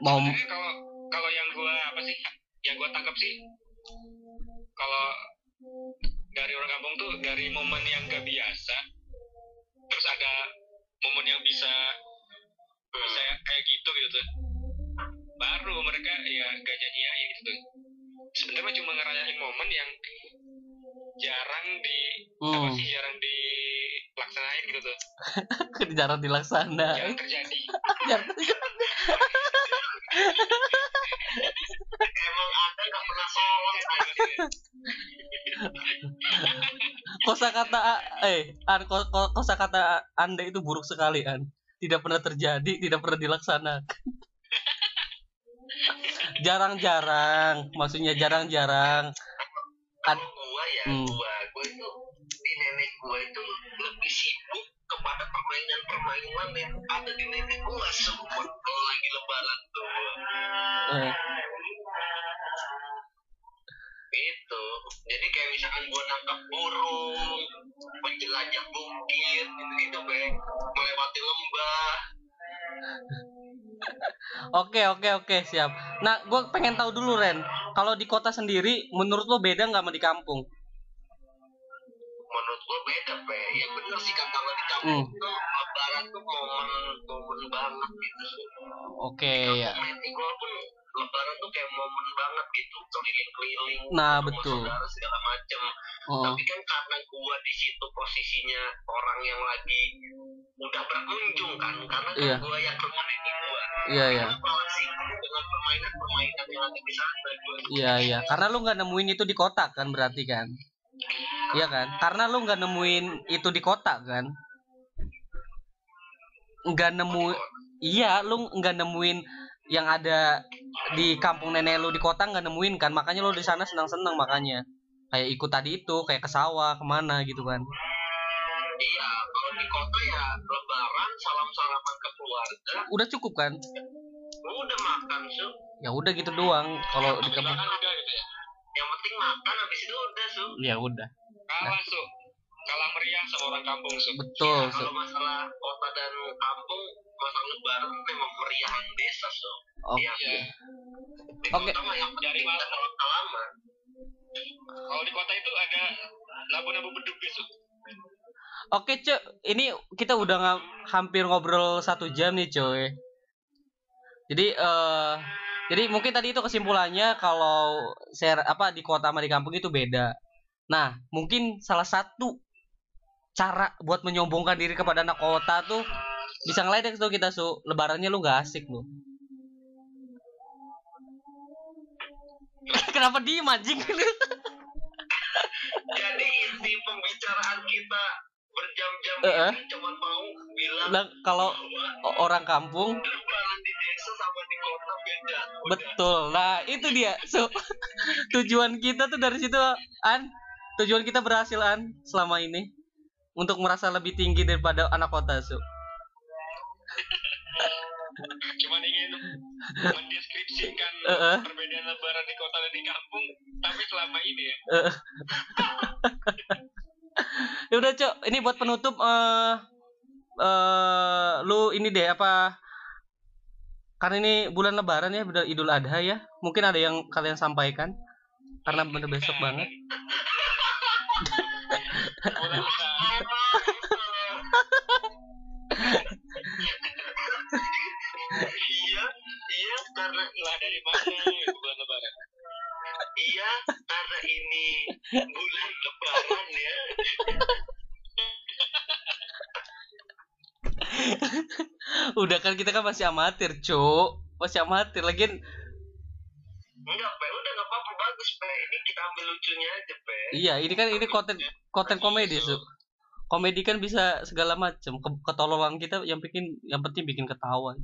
Sebenarnya kalau kalau yang gua apa sih yang gua tangkap sih kalau dari orang kampung tuh dari momen yang gak biasa terus ada momen yang bisa bisa kayak gitu gitu. tuh baru mereka ya gak nyanyiin gitu. Tuh sebenarnya cuma ngerayain momen yang jarang di apa Hmm. sih jarang dilaksanain gitu tuh. [LAUGHS] Jarang dilaksana. [LAUGHS] jarang terjadi. [LAUGHS] Emang ada nggak pernah sholat kosa kata eh an ko, ko- kosa kata anda itu buruk sekali an. Tidak pernah terjadi tidak pernah dilaksanakan jarang-jarang maksudnya jarang-jarang. Ad- kalau gua ya Hmm. gua gua itu di nenek gua itu lebih sibuk kepada permainan-permainan yang ada di nenek gua semua kalau lagi lebaran tuh. Eh, itu jadi kayak misalkan gua nangkap burung menjelajah bukit gitu gitu be melewati lembah [LAUGHS] oke oke oke siap. Nah gue pengen tahu dulu Ren. Kalau di kota sendiri menurut lo beda nggak sama di kampung menurut gua beda be ya bener sih kan kalau di kampung Hmm. tuh lebaran tuh momen momen banget gitu sih. Oke ya. Nenek gua pun lebaran tuh kayak momen banget gitu keliling-keliling Nah, betul. saudara segala macam oh, tapi kan karena gua di situ posisinya orang yang lagi udah berkunjung kan karena kan Iya. gua yang ke rumah nenek gua. Iya iya. Dengan permainan-permainan yang ada di sana gua iya iya. karena lu nggak nemuin itu di kota kan berarti kan Iya kan? Karena lu nggak nemuin itu di kota kan? nggak nemu iya lu nggak nemuin yang ada di kampung nenek lu di kota nggak nemuin kan? Makanya lu di sana senang senang makanya. Kayak ikut tadi itu kayak ke sawah ke mana gitu kan? Iya kalau di kota ya lebaran salam salaman ke keluarga. Udah cukup kan? Udah makan su ya udah gitu doang kalau di kampung. Makan udah makan habis itu udah su ya udah Kalah su. Kalah meriah sama orang kampung su. betul Ya, kalau masalah kota dan kampung masalah lebaran memang meriahan desa su oke Iya. Iya. di Oke. kota mah yang Dari kita salaman Kalau di kota itu ada labu-labu beduk gitu. Oke cuy, ini kita udah hampir ngobrol satu jam nih cuy. Jadi eh jadi mungkin tadi itu kesimpulannya kalau share apa di kota sama di kampung itu beda. Nah mungkin salah satu cara buat menyombongkan diri kepada anak kota tuh bisa ngeledek tuh kita su lebarannya lu nggak asik lu. [LAUGHS] Kenapa diem anjing [LAUGHS] jadi inti pembicaraan kita berjam-jam eh. ini cuma mau bilang Lah, kalau orang kampung lebaran di desa sama di kota beda Udah. Betul. Nah, itu dia. So, [LAUGHS] tujuan kita tuh dari situ, An. Tujuan kita berhasil, An, selama ini untuk merasa lebih tinggi daripada anak kota, so. [LAUGHS] Cuman ingin mendeskripsikan [LAUGHS] Eh, eh. perbedaan lebaran di kota dan di kampung. Tapi selama ini ya. Eh. Ya udah, Cok. Ini buat penutup eh eh lu ini deh apa karena ini bulan lebaran ya, bener Idul Adha ya. Mungkin ada yang kalian sampaikan karena bener besok banget. Iya iya karena Lah dari mana itu bulan lebaran? iya karena ini bulan lebaran ya Udah kan kita kan masih amatir, Cok. Masih amatir lagian enggak pe udah nggak apa-apa bagus pe ini kita ambil lucunya aja pe Iya, ini kan ini konten konten komedi, Su. Komedi kan bisa segala macam. Ke- Ketololan kita yang bikin yang penting bikin ketawa.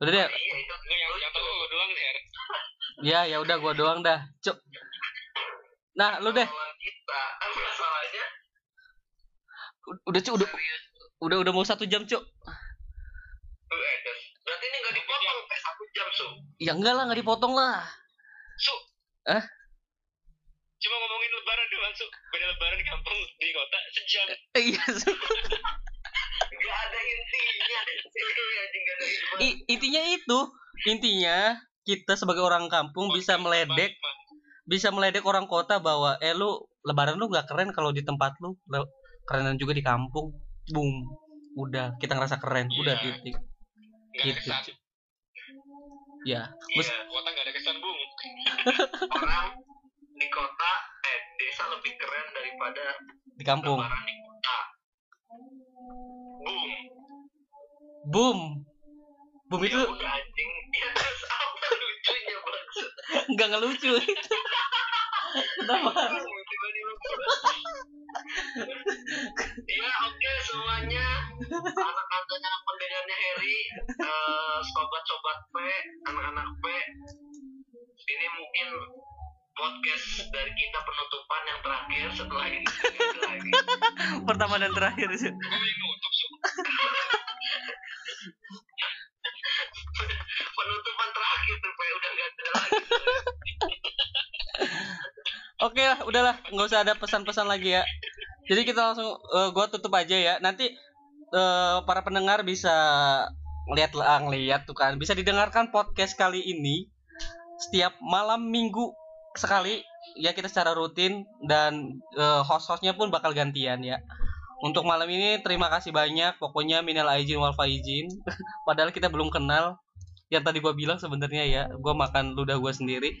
Udah deh. iya itu Enggak yang yang tahu lu doang Her. [LAUGHS] Ya, ya udah gua doang dah. Cuk. Nah, lu deh. Kan Udah, Cuk, udah udah udah mau satu jam, Cuk. Tuh, eh, Des. berarti ini nggak dipotong pe satu jam su Ya enggak lah, nggak dipotong lah. Su. Eh? Cuma ngomongin lebaran doang, Su. Beda lebaran di kampung, di kota sejam. Eh, Iya, Su. nggak ada intinya Iya, I- intinya itu, intinya kita sebagai orang kampung bisa meledek bisa meledek orang kota bahwa eh lu lebaran lu nggak keren kalau di tempat lu kerenan juga di kampung boom udah kita ngerasa keren udah Iya. titik Enggak ada gitu ya Bes- Iya, Kota enggak ada kesan, Bung. orang di kota eh desa lebih keren daripada di kampung. di kota. Boom boom boom itu ya udah anjing. Ya terus apa lucunya maksud nggak ngelucu kenapa? Tiba-tiba ya oke semuanya. Anak-anaknya pendengarnya Harry eh, sobat-sobat P anak-anak P ini mungkin podcast dari kita penutupan yang terakhir setelah ini. Lagi [LAUGHS] pertama dan terakhir sih Gue penutupan terakhir tuh udah gak ada lagi. Oke lah, udahlah, nggak usah ada pesan-pesan lagi ya. Jadi kita langsung, eh, gua tutup aja ya. Nanti eh, para pendengar bisa ngeliat lah, ngeliat tuh kan, bisa didengarkan podcast kali ini setiap malam minggu sekali ya kita secara rutin dan eh, host-hostnya pun bakal gantian ya. Untuk malam ini terima kasih banyak, pokoknya minal aijin wal faizin. [LAUGHS] Padahal kita belum kenal. Yang tadi gua bilang sebenarnya ya, gua makan ludah gua sendiri. [LAUGHS]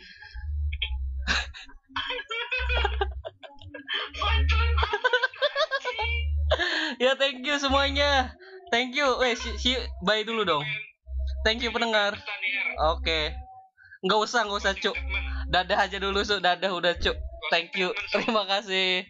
Ya thank you semuanya. Thank you. Weh, si, si bye dulu dong. Thank you pendengar. Oke. Nggak usah, nggak usah, Cuk. Dadah aja dulu, Su. Dadah udah, Cuk. Thank you. Terima kasih.